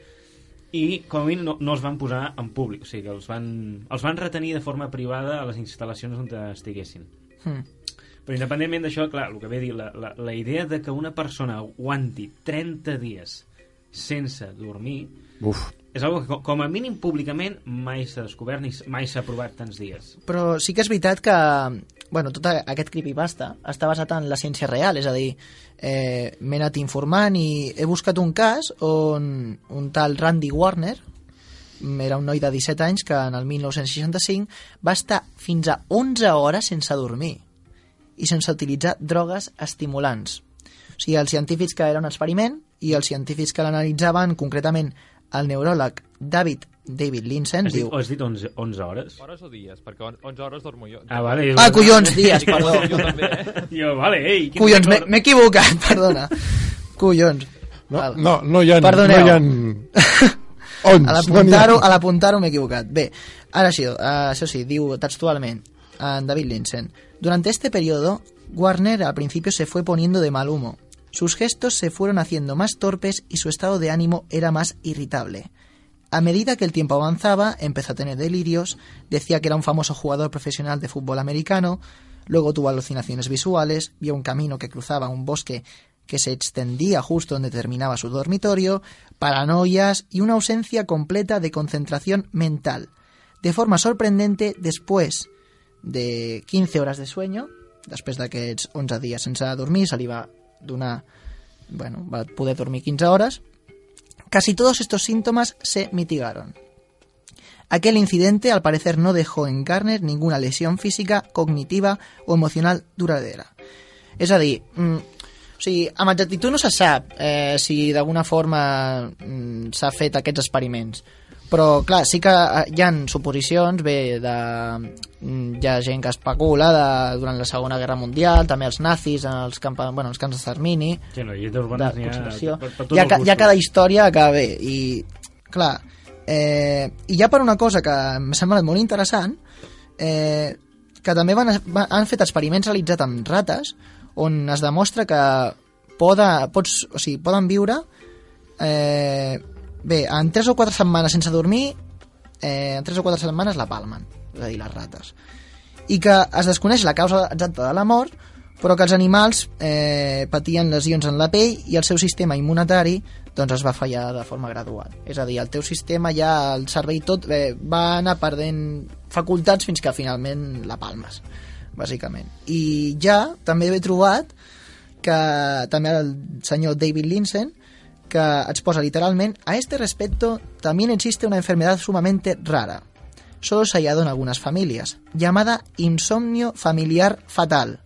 i com a mínim no, no els van posar en públic, o sigui que els van, els van retenir de forma privada a les instal·lacions on estiguessin. Hmm. Però independentment d'això, clar, el que ve a dir, la, la, la idea de que una persona aguanti 30 dies sense dormir Uf, és algo que co- com a mínim públicament mai s'ha descobert ni mai s'ha provat tants dies. Però sí que és veritat que bueno, tot aquest creepypasta està basat en la ciència real, és a dir, eh, m'he anat informant i he buscat un cas on un tal Randy Warner, mm, era un noi de 17 anys que en el 1965 va estar fins a 11 hores sense dormir i sense utilitzar drogues estimulants. O sigui, els científics que era un experiment i els científics que l'analitzaven, concretament el neuròleg David David Linsen, Has dit, diu... o has dit 11, 11 hores? Hores o dies? Perquè on- 11 hores dormo jo. Ah, vale. Ah, collons, dies, perdó. Jo també, eh? Jo, vale, ei. Collons, m'he equivocat, [LAUGHS] perdona. Collons. no, Val. no, no hi ha... Perdoneu. No hi ha... [LAUGHS] Ons, A no l'apuntar-ho l'apuntar-ho m'he equivocat. Bé, ara sí, uh, això sí, diu textualment en David Linsen. Durante este periodo, Warner al principio se fue poniendo de mal humo. Sus gestos se fueron haciendo más torpes y su estado de ánimo era más irritable. A medida que el tiempo avanzaba, empezó a tener delirios, decía que era un famoso jugador profesional de fútbol americano, luego tuvo alucinaciones visuales, vio un camino que cruzaba un bosque que se extendía justo donde terminaba su dormitorio, paranoias y una ausencia completa de concentración mental. De forma sorprendente, después de 15 horas de sueño, després d'aquests 11 dies sense dormir, se va donar... Bueno, va poder dormir 15 hores. Casi todos estos síntomas se mitigaron. Aquel incidente, al parecer, no dejó en Garner ninguna lesión física, cognitiva o emocional duradera. És a dir, mm, sigui, amb exactitud no se sap eh, si d'alguna forma mm, s'ha fet aquests experiments, Però, clar, sí que eh, hi ha suposicions, bé, de, mm, hi ha gent que especula de, durant la Segona Guerra Mundial, també els nazis, en els, camp, bueno, els camps d'extermini, Sí, no, de n'hi ha conspiració. per, per tots Hi ha, els ca- hi ha cada història que bé, i clar, eh, i ja per una cosa que m'ha semblat molt interessant, eh, que també van, van, han fet experiments realitzats amb rates, on es demostra que poda, pots, o sigui, poden viure eh, bé, en 3 o 4 setmanes sense dormir, eh, en 3 o 4 setmanes la palmen, és a dir, les rates. I que es desconeix la causa exacta de la mort, però que els animals eh, patien lesions en la pell i el seu sistema immunitari doncs es va fallar de forma gradual. És a dir, el teu sistema ja, el cervell tot, eh, va anar perdent facultats fins que finalment la palmes, bàsicament. I ja també he trobat que també el senyor David Linsen a este respecto también existe una enfermedad sumamente rara. Solo se ha hallado en algunas familias llamada insomnio familiar fatal.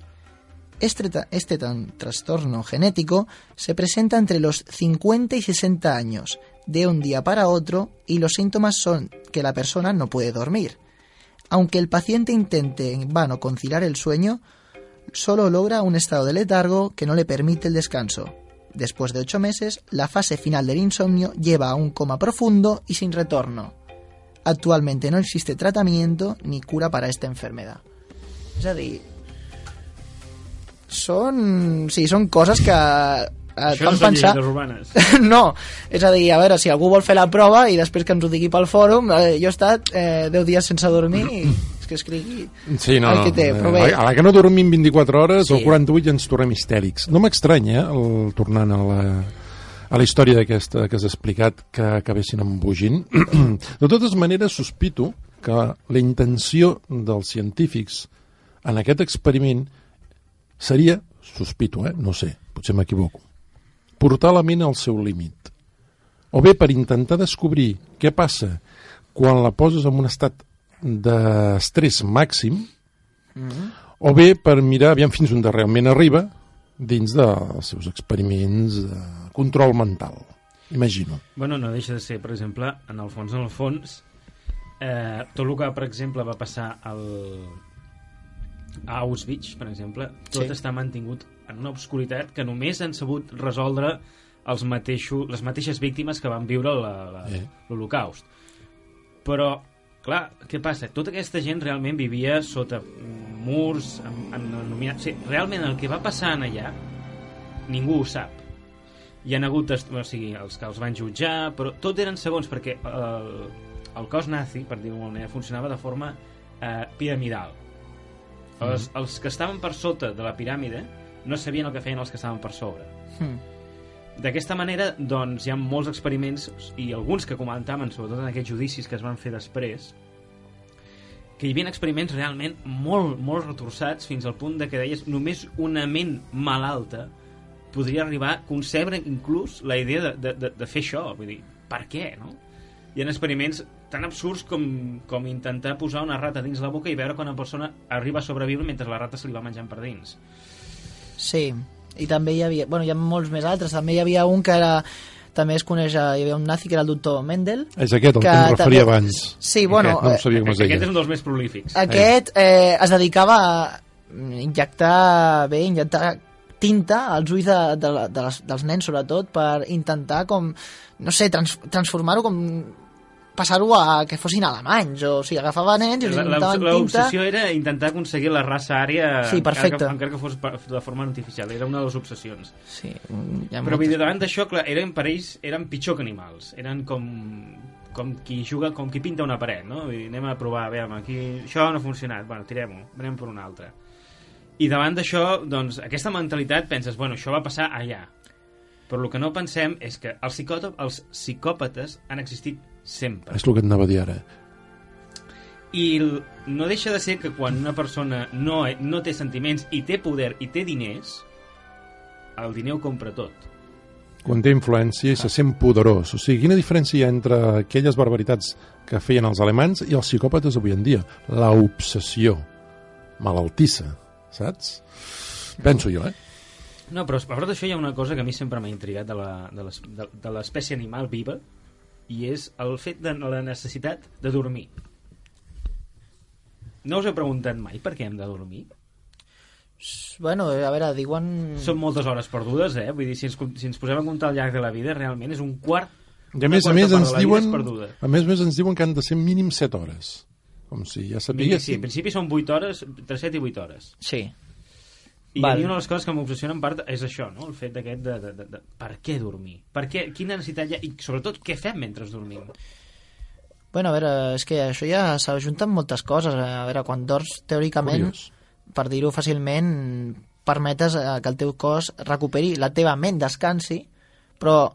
Este, este trastorno genético se presenta entre los 50 y 60 años de un día para otro y los síntomas son que la persona no puede dormir. Aunque el paciente intente en vano conciliar el sueño solo logra un estado de letargo que no le permite el descanso. Después de ocho meses, la fase final del insomnio lleva a un coma profundo y sin retorno. Actualmente no existe tratamiento ni cura para esta enfermedad. És a dir, són, sí, són coses que et Això no fan són pensar... urbanes. [LAUGHS] no, és a dir, a veure, si algú vol fer la prova i després que ens ho digui pel fòrum, eh, jo he estat eh, 10 dies sense dormir i que escrigui Sí, no, el que té, però a, bé. la, a la que no dormim 24 hores Sí. o 48 ja ens tornem histèrics. No m'estranya, eh, el, tornant a la, a la història d'aquesta que has explicat, que acabessin embogint. [CLEARS THROAT] de totes maneres, sospito que la intenció dels científics en aquest experiment seria, sospito, eh? no sé, potser m'equivoco, portar la ment al seu límit. O bé per intentar descobrir què passa quan la poses en un estat d'estrès màxim, o bé per mirar aviam fins on realment arriba dins dels seus experiments de control mental. Imagino. Bueno, no deixa de ser, per exemple, en el fons, en el fons, eh, tot el que, per exemple, va passar al, a Auschwitz, per exemple, tot Sí. està mantingut en una obscuritat que només han sabut resoldre els mateixos, les mateixes víctimes que van viure la- la- Eh. l'Holocaust. Però, clar, què passa? Tota aquesta gent realment vivia sota murs, en, en, en, o sigui, realment el que va passar en allà ningú ho sap hi han hagut, o sigui, els que els van jutjar, però tot eren segons, perquè el, el cos nazi, per dir-ho d'alguna manera, funcionava de forma eh, piramidal. Els, els que estaven per sota de la piràmide no sabien el que feien els que estaven per sobre. Hmm. D'aquesta manera, doncs, hi ha molts experiments i alguns que comentaven, sobretot en aquests judicis que es van fer després, que hi havia experiments realment molt, molt retorçats fins al punt de que deies només una ment malalta podria arribar a concebre inclús la idea de, de, de, de fer això. Vull dir, per què, no? Hi ha experiments tan absurds com, com intentar posar una rata dins la boca i veure quan una persona arriba a sobreviure mentre la rata se li va menjant per dins. Sí, i també hi havia, bueno, hi ha molts més altres, també hi havia un que era també es coneix, eh, hi havia un nazi que era el doctor Mendel. És aquest el que, Que em referia també- abans. Sí, bueno, Aquest, no eh, sabia com es Aquest deia. és un dels més prolífics. Aquest eh, es dedicava a injectar, bé, injectar tinta als ulls de, de, de les, dels nens, sobretot, per intentar com, no sé, trans, transformar-ho com passar-ho a que fossin alemanys, o sigui, agafava nens i els injectaven tinta... L'obsessió era intentar aconseguir la raça ària Sí, perfecte. encara que, encara que fos de forma artificial. Era una de les obsessions. Sí, Però vull moltes- dir, davant d'això, clar, eren per ells eren pitjor que animals. Eren com, com qui juga, com qui pinta una paret, no? Dir, anem a provar, a veure, aquí això no ha funcionat, bueno, tirem-ho, anem per una altra. I davant d'això, doncs, aquesta mentalitat penses, bueno, això va passar allà. Però el que no pensem és que els, psicòto- els psicòpates han existit sempre. És el que et anava a dir ara. I no deixa de ser que quan una persona no, no té sentiments i té poder i té diners, el diner ho compra tot. Quan té influència i se sent poderós. O sigui, quina diferència hi ha entre aquelles barbaritats que feien els alemans i els psicòpates avui en dia? La obsessió malaltissa, saps? Penso jo, eh? No, però a part d'això hi ha una cosa que a mi sempre m'ha intrigat de la- de l'es- de de l'espècie animal viva, i és el fet de la necessitat de dormir. No us he preguntat mai per què hem de dormir? Bueno, a veure, diuen... Són moltes hores perdudes, eh? Vull dir, si ens, si ens posem a comptar al llarg de la vida, realment és un quart I a més a més ens diuen a més a més ens diuen que han de ser mínim 7 hores. Com si ja Mira, sí, en principi són 8 hores, entre 7 i 8 hores. Sí. I Val. a mi una de les coses que m'obsessiona en part és això, no? El fet d'aquest de, de, de, de, per què dormir? Per què, quina necessitat hi ha? I sobretot, què fem mentre dormim? Bueno, a veure, és que això ja s'ajunten moltes coses. A veure, quan dors, teòricament, Curiós. per dir-ho fàcilment, permetes eh, que el teu cos recuperi, la teva ment descansi, però,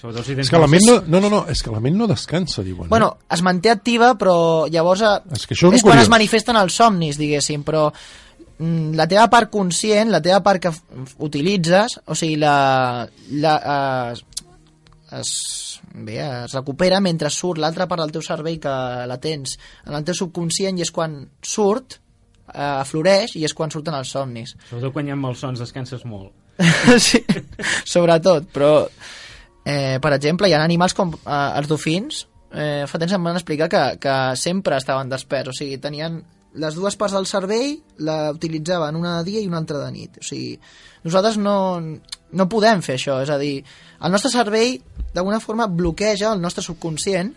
Sobretot si tens És que la ment no, no, no, no, és que la ment no descansa, diuen. eh? bueno, es manté activa, però llavors eh, És que això és és quan curiós. es manifesten els somnis, diguéssim, però la teva part conscient, la teva part que utilitzes, o sigui, la, la, es, es, bé, es recupera mentre surt l'altra part del teu cervell que la tens en el teu subconscient i és quan surt, eh, floreix i és quan surten els somnis. Sobretot quan hi ha malsons, descanses molt. [LAUGHS] sí, sobretot, però eh, per exemple, hi ha animals com eh, els dofins eh, fa temps em van explicar que, que sempre estaven desperts, o sigui, tenien les dues parts del cervell la utilitzaven una de dia i una altra de nit o sigui, nosaltres no, no podem fer això, és a dir el nostre cervell d'alguna forma bloqueja el nostre subconscient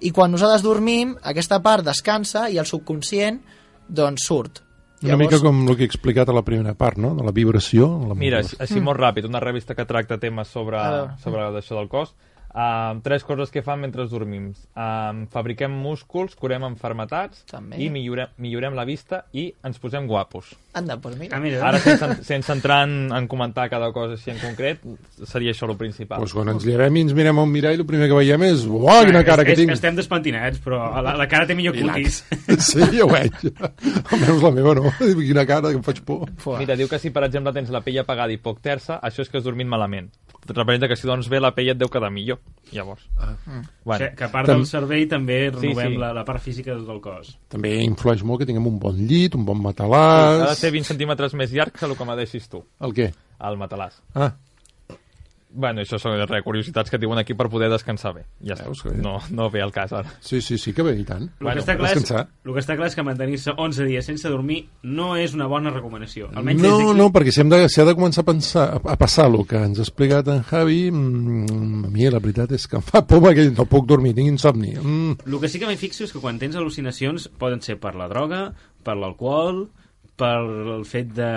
i quan nosaltres dormim, aquesta part descansa i el subconscient doncs surt Una mica com el que he explicat a la primera part, no? De la vibració. La Mira, així, així molt ràpid, una revista que tracta temes sobre, sobre això del cos. Uh, tres coses que fan mentre dormim. Uh, fabriquem músculs, curem enfermetats També. i millorem, millorem la vista i ens posem guapos. Anda, doncs mira. Ah, mira, Ara, sense, sense entrar en, en comentar cada cosa així en concret, seria això el principal. Pues quan ens llevem i ens mirem a un mirall, el primer que veiem és uau, quina cara que és, tinc. Estem despentinats, però la, la cara té millor cutis. [LAUGHS] Sí, ja ho veig. Almenys la meva no. Quina cara, que em faig por. Mira, diu que si per exemple tens la pell apagada i poc tersa, això és que has dormit malament. Representa que si dorms bé la pell et deu quedar millor. Llavors. Ah. O Bueno, sigui, que a part Tam- del cervell també renovem sí. La, la part física del cos. També influeix molt que tinguem un bon llit, un bon ha de matalàs... ser 20 centímetres més llarg que el que m'adeixis tu, El què? al matalàs. Ah, Bueno, això són res, curiositats que et diuen aquí per poder descansar bé. Ja està. Veus que. No, no ve al cas ara. sí, sí, sí que bé, i tant. El, que està clar és, el que està clar és que mantenir-se 11 dies sense dormir no és una bona recomanació. Almenys No, no, perquè si hem de, si ha de començar a, pensar, a, a passar el que ens ha explicat en Javi, mm, a mi la veritat és que em fa por perquè no puc dormir, tinc insomni. Mm. El que sí que m'hi fixo és que quan tens al·lucinacions poden ser per la droga, per l'alcohol, per el fet de...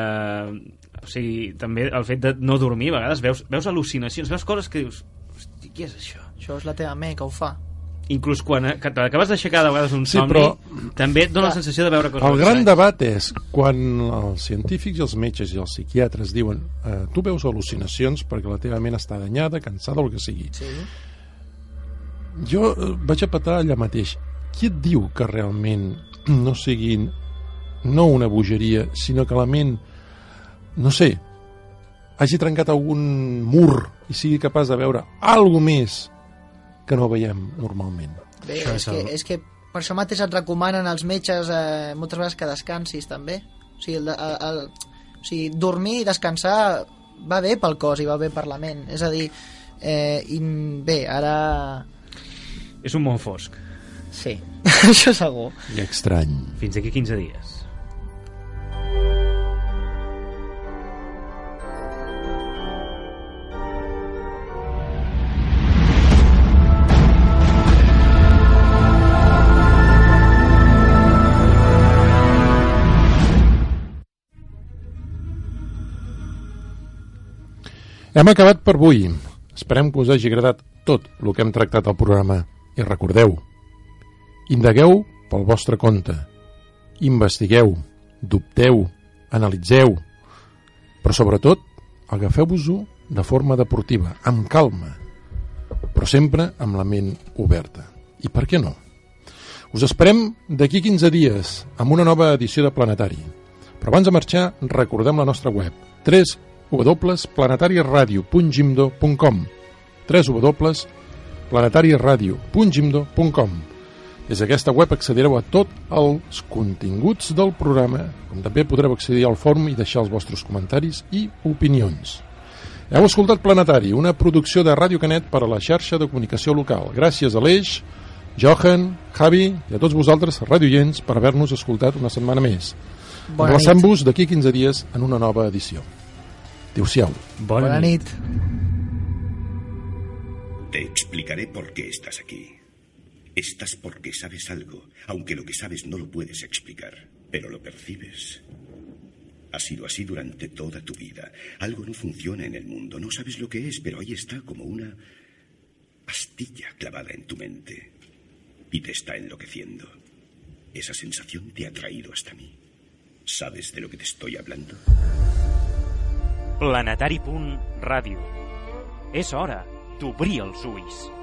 O sigui, també el fet de no dormir, a vegades veus, veus al·lucinacions, veus coses que dius... Hosti, què és això? Això és la teva ment que ho fa. Inclús quan eh, que t'acabes d'aixecar de vegades un Sí, somni, però- també et dona la sensació de veure coses El gran debat és quan els científics i els metges i els psiquiatres diuen eh, tu veus al·lucinacions perquè la teva ment està danyada, cansada o el que sigui. Sí. Jo eh, vaig a petar allà mateix. Qui et diu que realment no sigui no una bogeria, sinó que la ment, no sé, hagi trencat algun mur i sigui capaç de veure alguna més que no veiem normalment. Bé, Això és, és que, el- és que per això mateix et recomanen els metges eh, moltes vegades que descansis també. O sigui, el, el, el, o sigui, dormir i descansar va bé pel cos i va bé per la ment. És a dir, eh, i, bé, ara... És un món fosc. Sí, [LAUGHS] això segur. I estrany. Fins d'aquí 15 dies. Hem acabat per avui. Esperem que us hagi agradat tot el que hem tractat al programa. I recordeu, indagueu pel vostre compte, investigueu, dubteu, analitzeu, però sobretot agafeu-vos-ho de forma deportiva, amb calma, però sempre amb la ment oberta. I per què no? Us esperem d'aquí 15 dies amb una nova edició de Planetari. Però abans de marxar, recordem la nostra web www.planetariaradio.gimdo.com www.planetariaradio.gimdo.com Des d'aquesta web accedireu a tots els continguts del programa, com també podreu accedir al fòrum i deixar els vostres comentaris i opinions. Heu escoltat Planetari, una producció de Ràdio Canet per a la xarxa de comunicació local. Gràcies a l'Eix, Johan, Javi i a tots vosaltres, radioients, per haver-nos escoltat una setmana més. Emplaçant-vos d'aquí 15 dies en una nova edició. Adéu-siau. Bona, Bona nit. Te explicaré por qué estás aquí. Estás porque sabes algo, aunque lo que sabes no lo puedes explicar, pero lo percibes. Ha sido así durante toda tu vida. Algo no funciona en el mundo, no sabes lo que es, pero ahí está como una pastilla clavada en tu mente y te está enloqueciendo. Esa sensación te ha traído hasta mí. ¿Sabes de lo que te estoy hablando? Planetari.ràdio. És hora d'obrir els ulls.